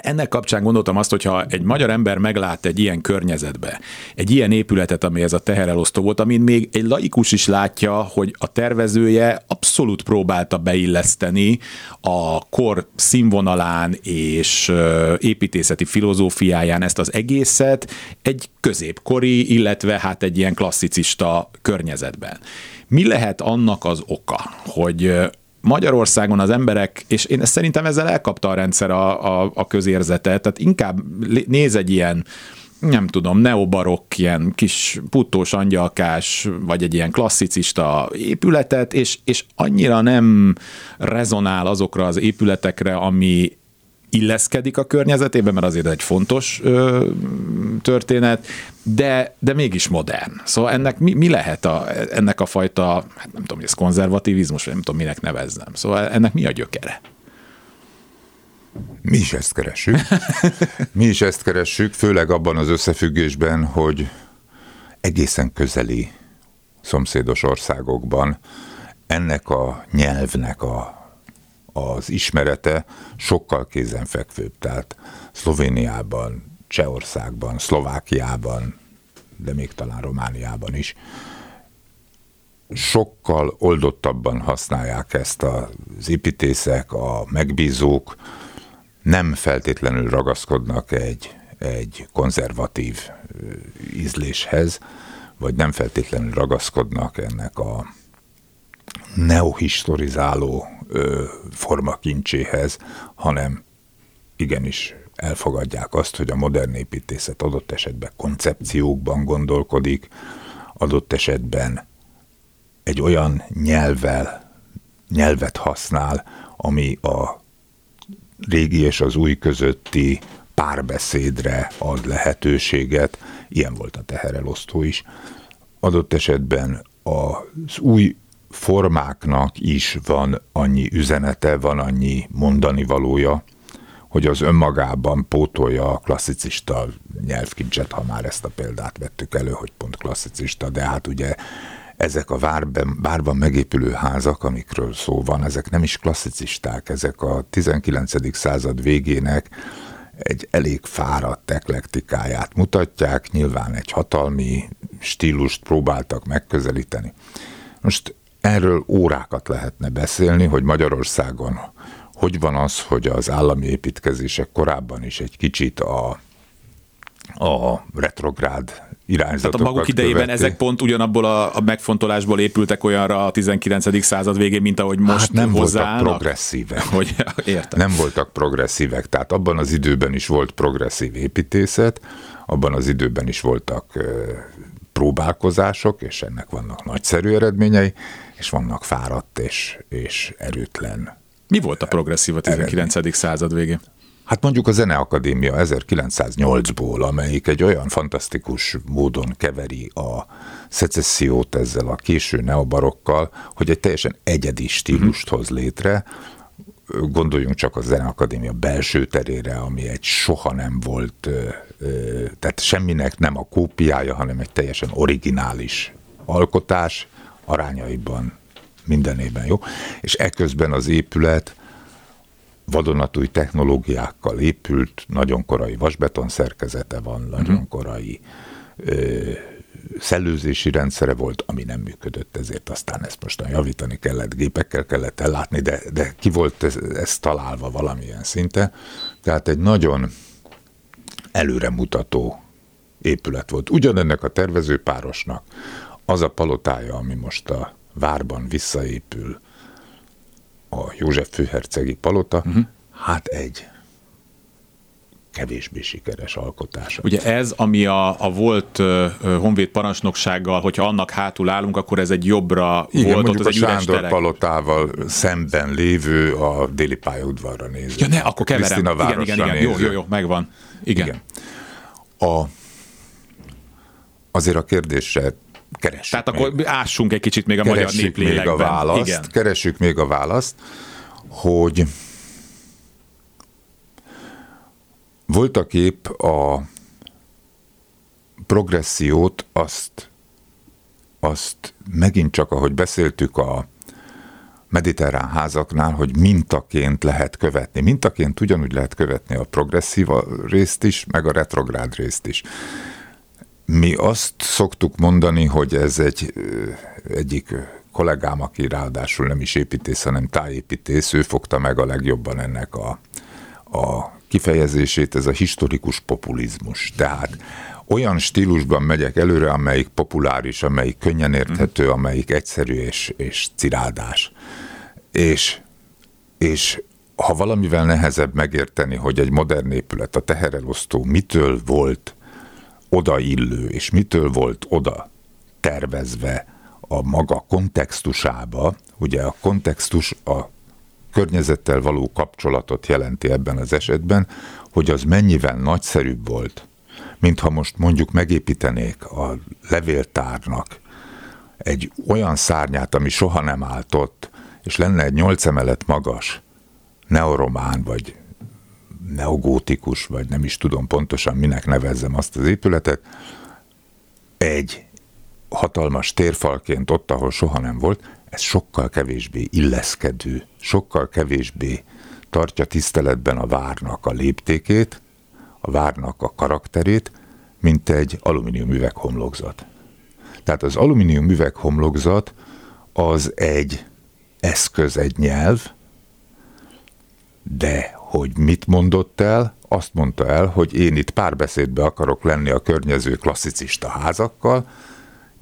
ennek kapcsán gondoltam azt, hogyha egy magyar ember meglát egy ilyen környezetbe, egy ilyen épületet, ami ez a teherelosztó volt, amin még egy laikus is látja, hogy a tervezője abszolút próbálta beilleszteni a kor színvonalán és építészeti filozófiáján ezt az egészet egy középkori, illetve hát egy ilyen klasszicista környezetben. Mi lehet annak az oka, hogy Magyarországon az emberek, és én szerintem ezzel elkapta a rendszer a, a, a közérzetet, tehát inkább néz egy ilyen, nem tudom, neobarokk, ilyen kis puttós angyalkás, vagy egy ilyen klasszicista épületet, és, és annyira nem rezonál azokra az épületekre, ami illeszkedik a környezetében, mert azért egy fontos ö, történet, de, de mégis modern. Szóval ennek mi, mi lehet a, ennek a fajta, hát nem tudom, ez konzervativizmus, vagy nem tudom, minek nevezzem. Szóval ennek mi a gyökere? Mi is ezt keressük. [LAUGHS] Mi is ezt keressük, főleg abban az összefüggésben, hogy egészen közeli szomszédos országokban ennek a nyelvnek a az ismerete sokkal kézenfekvőbb. Tehát Szlovéniában, Csehországban, Szlovákiában, de még talán Romániában is sokkal oldottabban használják ezt az építészek, a megbízók, nem feltétlenül ragaszkodnak egy, egy konzervatív ízléshez, vagy nem feltétlenül ragaszkodnak ennek a neohistorizáló ö, formakincséhez, hanem igenis elfogadják azt, hogy a modern építészet adott esetben koncepciókban gondolkodik, adott esetben egy olyan nyelvvel, nyelvet használ, ami a régi és az új közötti párbeszédre ad lehetőséget. Ilyen volt a teherelosztó is. Adott esetben az új formáknak is van annyi üzenete, van annyi mondani valója, hogy az önmagában pótolja a klasszicista nyelvkincset, ha már ezt a példát vettük elő, hogy pont klasszicista, de hát ugye ezek a várban, várban megépülő házak, amikről szó van, ezek nem is klasszicisták, ezek a 19. század végének egy elég fáradt eklektikáját mutatják, nyilván egy hatalmi stílust próbáltak megközelíteni. Most Erről órákat lehetne beszélni, hogy Magyarországon hogy van az, hogy az állami építkezések korábban is egy kicsit a, a retrográd irányzatokat Tehát a maguk idejében követi. ezek pont ugyanabból a, a megfontolásból épültek olyanra a 19. század végén, mint ahogy most hát nem voltak progresszívek. Hogy, [LAUGHS] értem. Nem voltak progresszívek, tehát abban az időben is volt progresszív építészet, abban az időben is voltak próbálkozások, és ennek vannak nagyszerű eredményei, és vannak fáradt és, és erőtlen. Mi volt a progresszív a 19. Eredmény. század végén? Hát mondjuk a Zeneakadémia 1908-ból, amelyik egy olyan fantasztikus módon keveri a szecessziót ezzel a késő neobarokkal, hogy egy teljesen egyedi stílust hoz létre, gondoljunk csak a Zeneakadémia belső terére, ami egy soha nem volt, tehát semminek nem a kópiája, hanem egy teljesen originális alkotás, arányaiban mindenében jó, és eközben az épület vadonatúj technológiákkal épült, nagyon korai vasbeton szerkezete van, nagyon uh-huh. korai ö, szellőzési rendszere volt, ami nem működött, ezért aztán ezt mostan javítani kellett, gépekkel kellett ellátni, de, de ki volt ez, ez találva valamilyen szinte. Tehát egy nagyon előremutató épület volt. Ugyanennek a tervezőpárosnak az a palotája, ami most a várban visszaépül, a József főhercegi palota, uh-huh. hát egy kevésbé sikeres alkotás. Ugye ez, ami a, a volt uh, honvéd parancsnoksággal, hogyha annak hátul állunk, akkor ez egy jobbra Igen, volt, ott az a egy Sándor terek. palotával szemben lévő a déli pályaudvarra néző. Ja, ne, akkor keverem. Igen, igen, igen. Jó, néző. jó, jó, megvan. Igen. Igen. A, azért a kérdésre keressük Tehát akkor még, ássunk egy kicsit még a magyar keressük még néplélekben. a választ, Igen. keressük még a választ, hogy voltak épp a progressziót azt, azt megint csak, ahogy beszéltük a mediterrán házaknál, hogy mintaként lehet követni. Mintaként ugyanúgy lehet követni a progresszív részt is, meg a retrográd részt is. Mi azt szoktuk mondani, hogy ez egy egyik kollégám, aki ráadásul nem is építész, hanem tájépítész, ő fogta meg a legjobban ennek a, a kifejezését, ez a historikus populizmus. Tehát olyan stílusban megyek előre, amelyik populáris, amelyik könnyen érthető, amelyik egyszerű és, és cirádás. És, és ha valamivel nehezebb megérteni, hogy egy modern épület, a teherelosztó mitől volt odaillő, és mitől volt oda tervezve a maga kontextusába, ugye a kontextus a környezettel való kapcsolatot jelenti ebben az esetben, hogy az mennyivel nagyszerűbb volt, mint ha most mondjuk megépítenék a levéltárnak egy olyan szárnyát, ami soha nem állt ott, és lenne egy nyolc emelet magas neoromán, vagy neogótikus, vagy nem is tudom pontosan minek nevezzem azt az épületet, egy hatalmas térfalként ott, ahol soha nem volt, ez sokkal kevésbé illeszkedő, sokkal kevésbé tartja tiszteletben a várnak a léptékét, a várnak a karakterét, mint egy alumínium üveghomlokzat. Tehát az alumínium üveghomlokzat az egy eszköz, egy nyelv, de hogy mit mondott el, azt mondta el, hogy én itt párbeszédbe akarok lenni a környező klasszicista házakkal,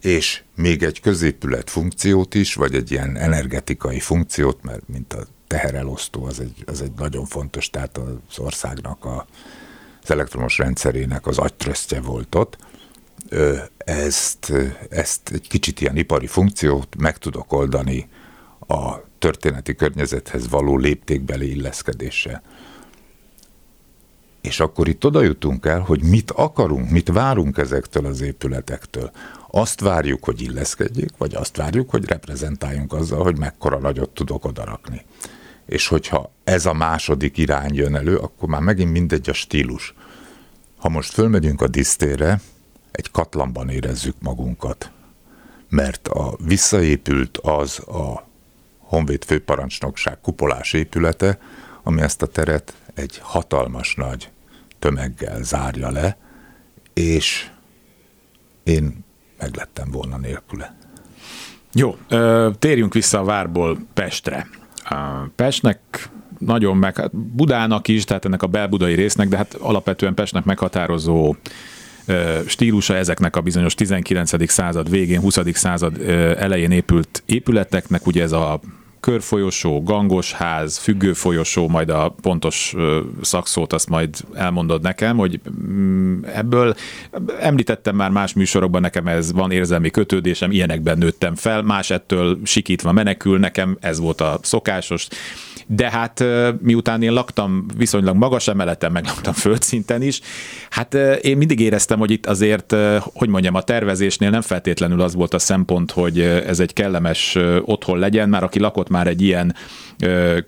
és még egy középület funkciót is, vagy egy ilyen energetikai funkciót, mert mint a teherelosztó, az egy, az egy nagyon fontos, tehát az országnak a, az elektromos rendszerének az agytrösztje volt ott. Ezt, ezt egy kicsit ilyen ipari funkciót meg tudok oldani a történeti környezethez való léptékbeli illeszkedéssel. És akkor itt oda jutunk el, hogy mit akarunk, mit várunk ezektől az épületektől. Azt várjuk, hogy illeszkedjék, vagy azt várjuk, hogy reprezentáljunk azzal, hogy mekkora nagyot tudok odarakni. És hogyha ez a második irány jön elő, akkor már megint mindegy a stílus. Ha most fölmegyünk a disztére, egy katlanban érezzük magunkat, mert a visszaépült az a Honvéd főparancsnokság kupolás épülete, ami ezt a teret egy hatalmas nagy tömeggel zárja le, és én meglettem volna nélküle. Jó, térjünk vissza a Várból Pestre. Pestnek nagyon meg, hát Budának is, tehát ennek a belbudai résznek, de hát alapvetően Pestnek meghatározó stílusa ezeknek a bizonyos 19. század végén, 20. század elején épült épületeknek, ugye ez a körfolyosó, gangos ház, függő folyosó, majd a pontos szakszót azt majd elmondod nekem, hogy mm, ebből említettem már más műsorokban, nekem ez van érzelmi kötődésem, ilyenekben nőttem fel, más ettől sikítva menekül, nekem ez volt a szokásos, de hát miután én laktam viszonylag magas emeleten, meg laktam földszinten is, hát én mindig éreztem, hogy itt azért, hogy mondjam, a tervezésnél nem feltétlenül az volt a szempont, hogy ez egy kellemes otthon legyen, már aki lakott már egy ilyen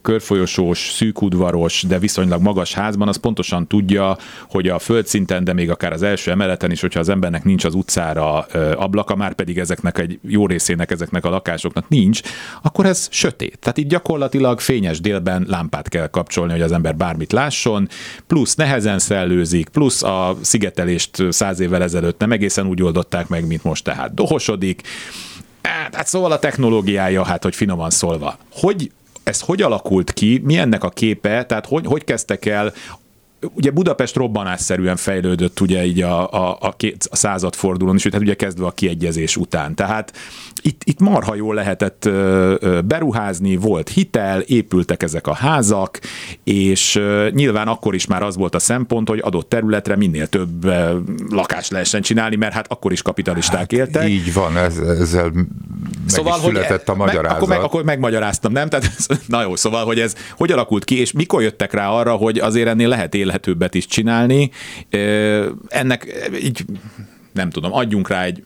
körfolyosós, szűkudvaros, de viszonylag magas házban, az pontosan tudja, hogy a földszinten, de még akár az első emeleten is, hogyha az embernek nincs az utcára ablaka, már pedig ezeknek egy jó részének ezeknek a lakásoknak nincs, akkor ez sötét. Tehát itt gyakorlatilag fényes délben lámpát kell kapcsolni, hogy az ember bármit lásson, plusz nehezen szellőzik, plusz a szigetelést száz évvel ezelőtt nem egészen úgy oldották meg, mint most, tehát dohosodik. Hát szóval a technológiája, hát hogy finoman szólva. Hogy ez hogy alakult ki, mi ennek a képe, tehát hogy, hogy kezdtek el ugye Budapest robbanásszerűen fejlődött ugye így a, a, a, két, a századfordulón is, tehát ugye kezdve a kiegyezés után. Tehát itt, itt marha jól lehetett beruházni, volt hitel, épültek ezek a házak, és nyilván akkor is már az volt a szempont, hogy adott területre minél több lakást lehessen csinálni, mert hát akkor is kapitalisták hát éltek. Így van, ez, ezzel szóval, meg született a magyarázat. Meg, akkor, meg, akkor megmagyaráztam, nem? Tehát, na jó, szóval, hogy ez hogy alakult ki, és mikor jöttek rá arra, hogy azért ennél lehet élhetőbbet is csinálni. Ennek így nem tudom, adjunk rá egy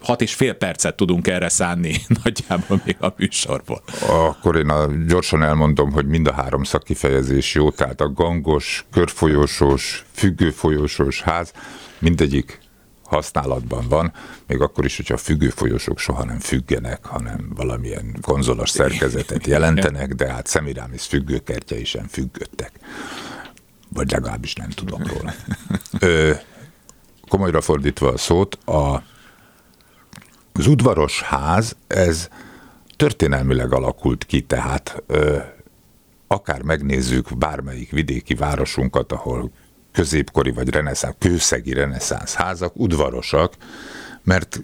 hat, és fél percet tudunk erre szánni [LAUGHS] nagyjából még a műsorból. Akkor én a, gyorsan elmondom, hogy mind a három szakkifejezés jó, tehát a gangos, körfolyósós, függőfolyósós ház, mindegyik használatban van, még akkor is, hogyha a függőfolyósok soha nem függenek, hanem valamilyen konzolos szerkezetet [LAUGHS] jelentenek, de hát Semiramis függőkertjei sem függöttek. Vagy legalábbis nem tudom róla. [LAUGHS] Ö, komolyra fordítva a szót, a, az udvaros ház, ez történelmileg alakult ki, tehát ö, akár megnézzük bármelyik vidéki városunkat, ahol középkori vagy reneszánsz, kőszegi reneszánsz házak, udvarosak, mert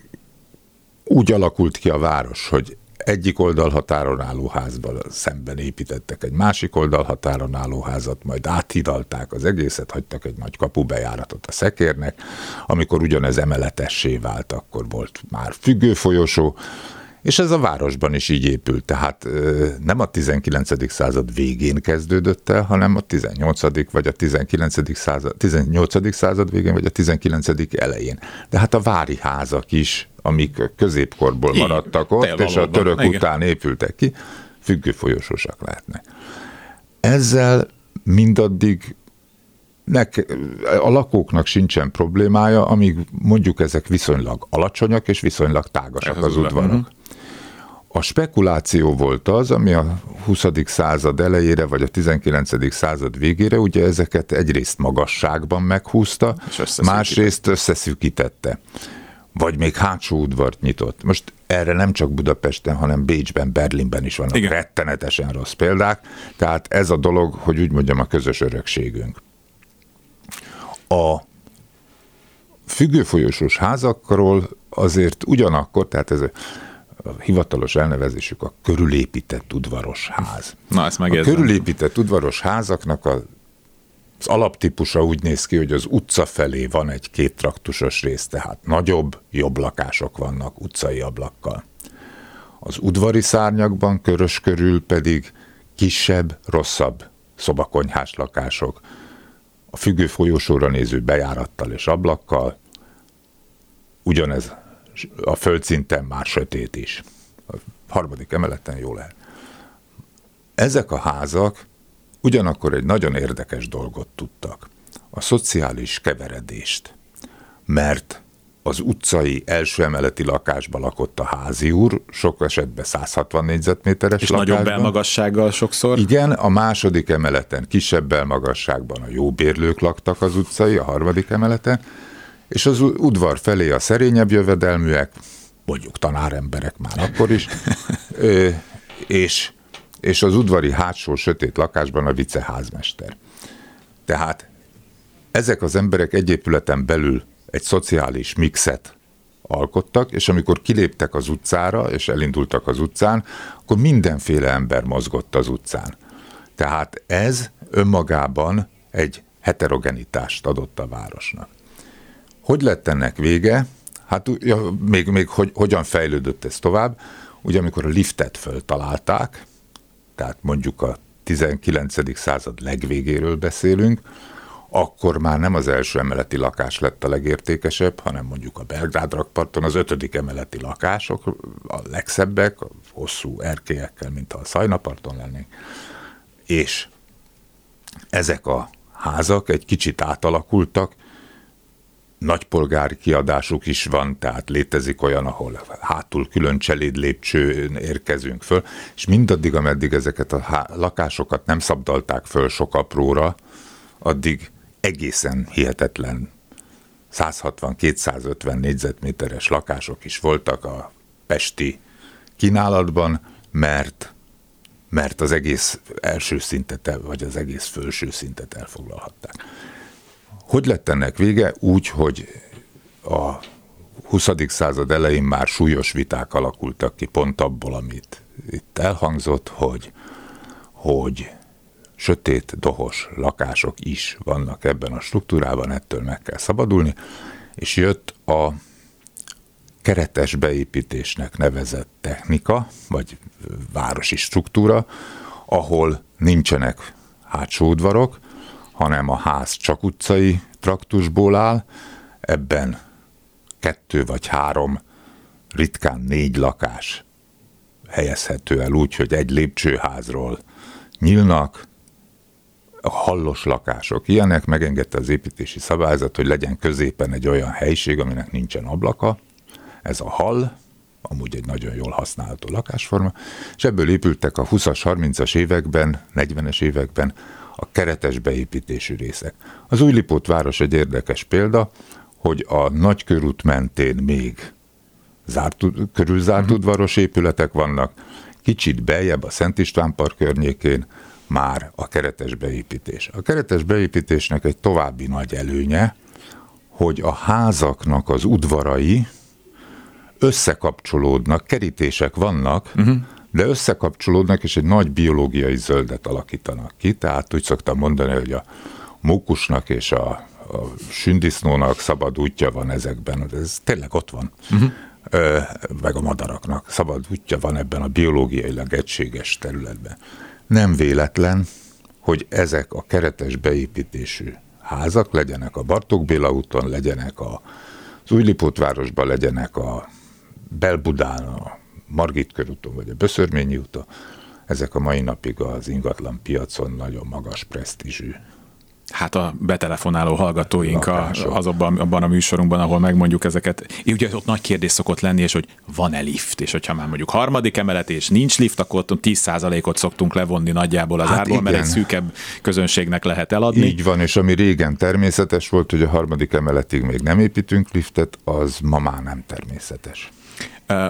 úgy alakult ki a város, hogy egyik oldalhatáron álló házban szemben építettek egy másik oldalhatáron álló házat, majd áthidalták az egészet, hagytak egy nagy kapubejáratot a szekérnek. Amikor ugyanez emeletessé vált, akkor volt már függőfolyosó, és ez a városban is így épült, tehát nem a 19. század végén kezdődött el, hanem a 18. vagy a 19. század, 18. század végén, vagy a 19. elején. De hát a vári házak is, amik középkorból maradtak ott, és a török igen. után épültek ki, függőfolyósosak lehetnek. Ezzel mindaddig nek, a lakóknak sincsen problémája, amíg mondjuk ezek viszonylag alacsonyak és viszonylag tágasak Ez az, az udvarok. Uh-huh. A spekuláció volt az, ami a 20. század elejére, vagy a 19. század végére ugye ezeket egyrészt magasságban meghúzta, másrészt összeszűkítette. Vagy még hátsó udvart nyitott. Most erre nem csak Budapesten, hanem Bécsben, Berlinben is vannak Igen. rettenetesen rossz példák. Tehát ez a dolog, hogy úgy mondjam, a közös örökségünk. A függőfolyósos házakról azért ugyanakkor, tehát ez a hivatalos elnevezésük a körülépített udvaros ház. Na, ezt A körülépített udvaros házaknak a az alaptípusa úgy néz ki, hogy az utca felé van egy két traktusos rész, tehát nagyobb, jobb lakások vannak utcai ablakkal. Az udvari szárnyakban körös körül pedig kisebb, rosszabb szobakonyhás lakások, a függő folyosóra néző bejárattal és ablakkal, ugyanez a földszinten már sötét is. A harmadik emeleten jó lehet. Ezek a házak ugyanakkor egy nagyon érdekes dolgot tudtak. A szociális keveredést. Mert az utcai első emeleti lakásban lakott a házi úr, sok esetben 160 négyzetméteres És lakásban. nagyobb belmagassággal sokszor. Igen, a második emeleten kisebb belmagasságban a jóbérlők laktak az utcai, a harmadik emeleten, és az udvar felé a szerényebb jövedelműek, mondjuk tanáremberek már akkor is, [LAUGHS] ö, és, és az udvari hátsó sötét lakásban a viceházmester. Tehát ezek az emberek egy épületen belül egy szociális mixet alkottak, és amikor kiléptek az utcára, és elindultak az utcán, akkor mindenféle ember mozgott az utcán. Tehát ez önmagában egy heterogenitást adott a városnak. Hogy lett ennek vége? Hát ja, még, még hogy, hogyan fejlődött ez tovább? Ugye amikor a liftet föltalálták, tehát mondjuk a 19. század legvégéről beszélünk, akkor már nem az első emeleti lakás lett a legértékesebb, hanem mondjuk a Belgrád rakparton az ötödik emeleti lakások a legszebbek, a hosszú erkélyekkel, mint a Szajnaparton lennénk. És ezek a házak egy kicsit átalakultak, nagypolgári kiadásuk is van, tehát létezik olyan, ahol hátul külön cseléd lépcsőn érkezünk föl, és mindaddig, ameddig ezeket a lakásokat nem szabdalták föl sok apróra, addig egészen hihetetlen 160-250 négyzetméteres lakások is voltak a pesti kínálatban, mert mert az egész első szintet, vagy az egész felső szintet elfoglalhatták. Hogy lett ennek vége? Úgy, hogy a 20. század elején már súlyos viták alakultak ki pont abból, amit itt elhangzott, hogy, hogy sötét, dohos lakások is vannak ebben a struktúrában, ettől meg kell szabadulni, és jött a keretes beépítésnek nevezett technika, vagy városi struktúra, ahol nincsenek hátsó udvarok, hanem a ház csak utcai traktusból áll, ebben kettő vagy három, ritkán négy lakás helyezhető el úgy, hogy egy lépcsőházról nyílnak, hallos lakások. Ilyenek megengedte az építési szabályzat, hogy legyen középen egy olyan helység, aminek nincsen ablaka, ez a hall, amúgy egy nagyon jól használható lakásforma, és ebből épültek a 20-as, 30-as években, 40-es években a keretes beépítésű részek. Az Újlipót város egy érdekes példa, hogy a nagykörút mentén még zárt, körülzárt uh-huh. udvaros épületek vannak, kicsit beljebb a Szent István Park környékén már a keretes beépítés. A keretes beépítésnek egy további nagy előnye, hogy a házaknak az udvarai összekapcsolódnak, kerítések vannak, uh-huh de összekapcsolódnak, és egy nagy biológiai zöldet alakítanak ki. Tehát úgy szoktam mondani, hogy a mókusnak és a, a sündisznónak szabad útja van ezekben. Ez tényleg ott van. Uh-huh. Meg a madaraknak szabad útja van ebben a biológiailag egységes területben. Nem véletlen, hogy ezek a keretes beépítésű házak legyenek a Bartók Béla úton, legyenek a, az Újlipótvárosban, legyenek a Belbudán, a Margit körúton, vagy a Böszörményi úton, ezek a mai napig az ingatlan piacon nagyon magas presztízsű Hát a betelefonáló hallgatóink a, azokban abban a műsorunkban, ahol megmondjuk ezeket. Ugye ott nagy kérdés szokott lenni, és hogy van-e lift, és hogyha már mondjuk harmadik emelet, és nincs lift, akkor ott 10%-ot szoktunk levonni nagyjából az hát árból, igen. mert egy szűkebb közönségnek lehet eladni. Így van, és ami régen természetes volt, hogy a harmadik emeletig még nem építünk liftet, az ma már nem természetes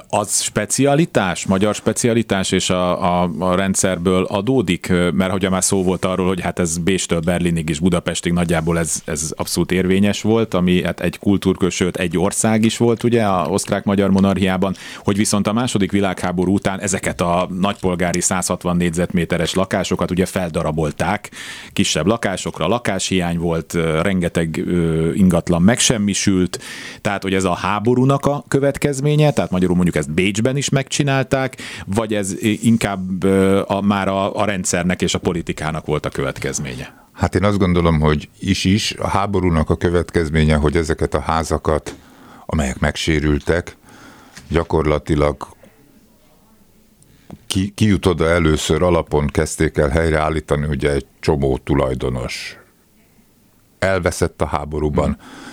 az specialitás, magyar specialitás, és a, a, a rendszerből adódik, mert hogy már szó volt arról, hogy hát ez Béstől Berlinig és Budapestig nagyjából ez, ez abszolút érvényes volt, ami hát egy kultúrkösőt, egy ország is volt ugye a osztrák-magyar monarchiában, hogy viszont a második világháború után ezeket a nagypolgári 160 négyzetméteres lakásokat ugye feldarabolták, kisebb lakásokra, lakáshiány volt, rengeteg ingatlan megsemmisült, tehát hogy ez a háborúnak a következménye, tehát magyar magyarul mondjuk ezt Bécsben is megcsinálták, vagy ez inkább a, már a, a rendszernek és a politikának volt a következménye? Hát én azt gondolom, hogy is-is. A háborúnak a következménye, hogy ezeket a házakat, amelyek megsérültek, gyakorlatilag ki, ki jut oda először alapon kezdték el helyreállítani, ugye egy csomó tulajdonos elveszett a háborúban, hmm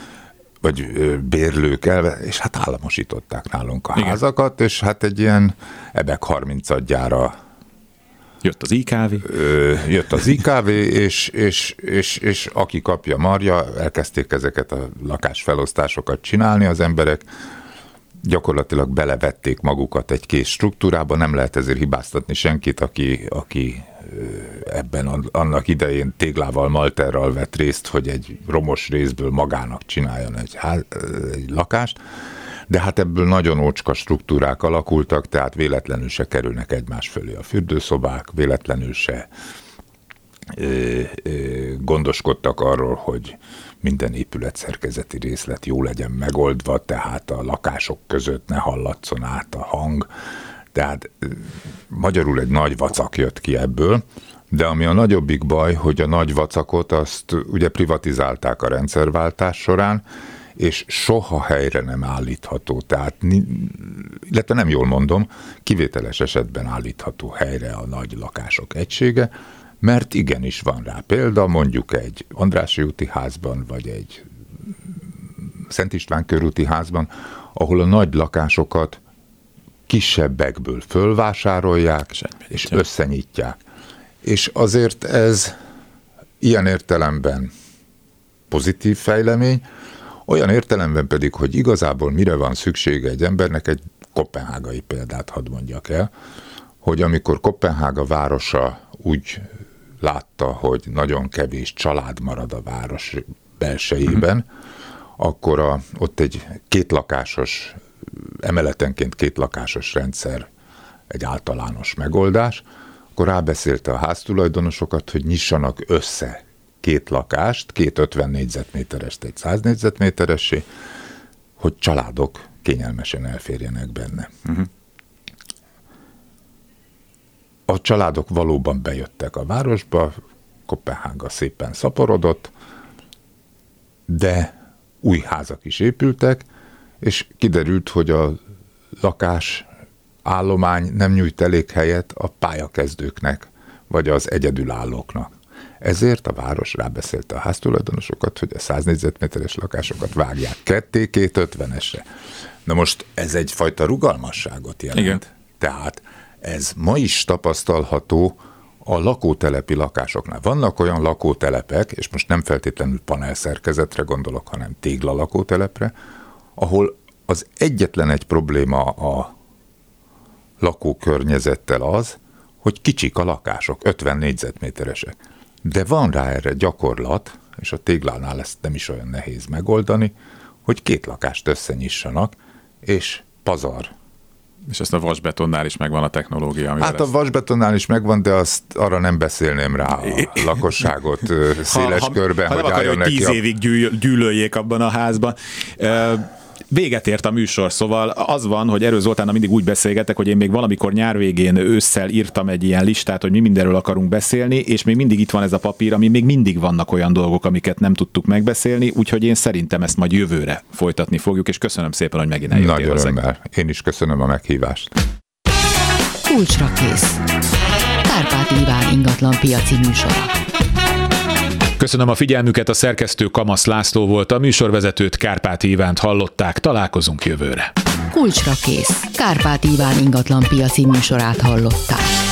vagy bérlők elve, és hát államosították nálunk a Igen. házakat, és hát egy ilyen ebek 30 adjára Jött az IKV. Jött az IKV, és, és, és, és aki kapja marja, elkezdték ezeket a lakásfelosztásokat csinálni az emberek, gyakorlatilag belevették magukat egy kész struktúrába, nem lehet ezért hibáztatni senkit, aki, aki ebben annak idején téglával, malterral vett részt, hogy egy romos részből magának csináljon egy, ház, egy lakást, de hát ebből nagyon ócska struktúrák alakultak, tehát véletlenül se kerülnek egymás fölé a fürdőszobák, véletlenül se ö, ö, gondoskodtak arról, hogy minden épület szerkezeti részlet jó legyen megoldva, tehát a lakások között ne hallatszon át a hang, Tehát magyarul egy nagy vacak jött ki ebből, de ami a nagyobbik baj, hogy a nagy vacakot azt ugye privatizálták a rendszerváltás során, és soha helyre nem állítható, tehát illetve nem jól mondom, kivételes esetben állítható helyre a nagy lakások egysége, mert igenis van rá példa, mondjuk egy Andrássy úti házban, vagy egy Szent István körúti házban, ahol a nagy lakásokat kisebbekből fölvásárolják, és összenyitják. És azért ez ilyen értelemben pozitív fejlemény, olyan értelemben pedig, hogy igazából mire van szüksége egy embernek, egy kopenhágai példát hadd mondjak el, hogy amikor Kopenhága városa úgy látta, hogy nagyon kevés család marad a város belsejében, uh-huh. akkor a, ott egy kétlakásos, emeletenként kétlakásos rendszer egy általános megoldás, akkor rábeszélte a háztulajdonosokat, hogy nyissanak össze két lakást, két 50 négyzetméterest, egy 100 négyzetméteressé, hogy családok kényelmesen elférjenek benne. Uh-huh. A családok valóban bejöttek a városba, Kopenhága szépen szaporodott, de új házak is épültek, és kiderült, hogy a lakás állomány nem nyújt elég helyet a pályakezdőknek, vagy az egyedülállóknak. Ezért a város rábeszélte a háztulajdonosokat, hogy a 100 négyzetméteres lakásokat vágják ketté, két ötvenesre. Na most ez egyfajta rugalmasságot jelent. Igen. Tehát ez ma is tapasztalható a lakótelepi lakásoknál. Vannak olyan lakótelepek, és most nem feltétlenül panelszerkezetre gondolok, hanem tégla lakótelepre, ahol az egyetlen egy probléma a lakókörnyezettel az, hogy kicsik a lakások, 50 négyzetméteresek. De van rá erre gyakorlat, és a téglánál ezt nem is olyan nehéz megoldani, hogy két lakást összenyissanak, és pazar. És ezt a vasbetonnál is megvan a technológia. Hát a ezt... vasbetonnál is megvan, de azt arra nem beszélném rá a lakosságot széles ha, ha, körben, ha hogy álljon neki. Tíz évig gyűlöljék abban a házban véget ért a műsor, szóval az van, hogy Erő Zoltánnal mindig úgy beszélgetek, hogy én még valamikor nyár végén ősszel írtam egy ilyen listát, hogy mi mindenről akarunk beszélni, és még mindig itt van ez a papír, ami még mindig vannak olyan dolgok, amiket nem tudtuk megbeszélni, úgyhogy én szerintem ezt majd jövőre folytatni fogjuk, és köszönöm szépen, hogy megint eljöttél Nagy örömmel. Én is köszönöm a meghívást. Kulcsra kész. Kárpát Iván ingatlan piaci műsora. Köszönöm a figyelmüket, a szerkesztő Kamasz László volt, a műsorvezetőt Kárpát Ivánt hallották, találkozunk jövőre. Kulcsra kész. Kárpát Iván ingatlan piaci műsorát hallották.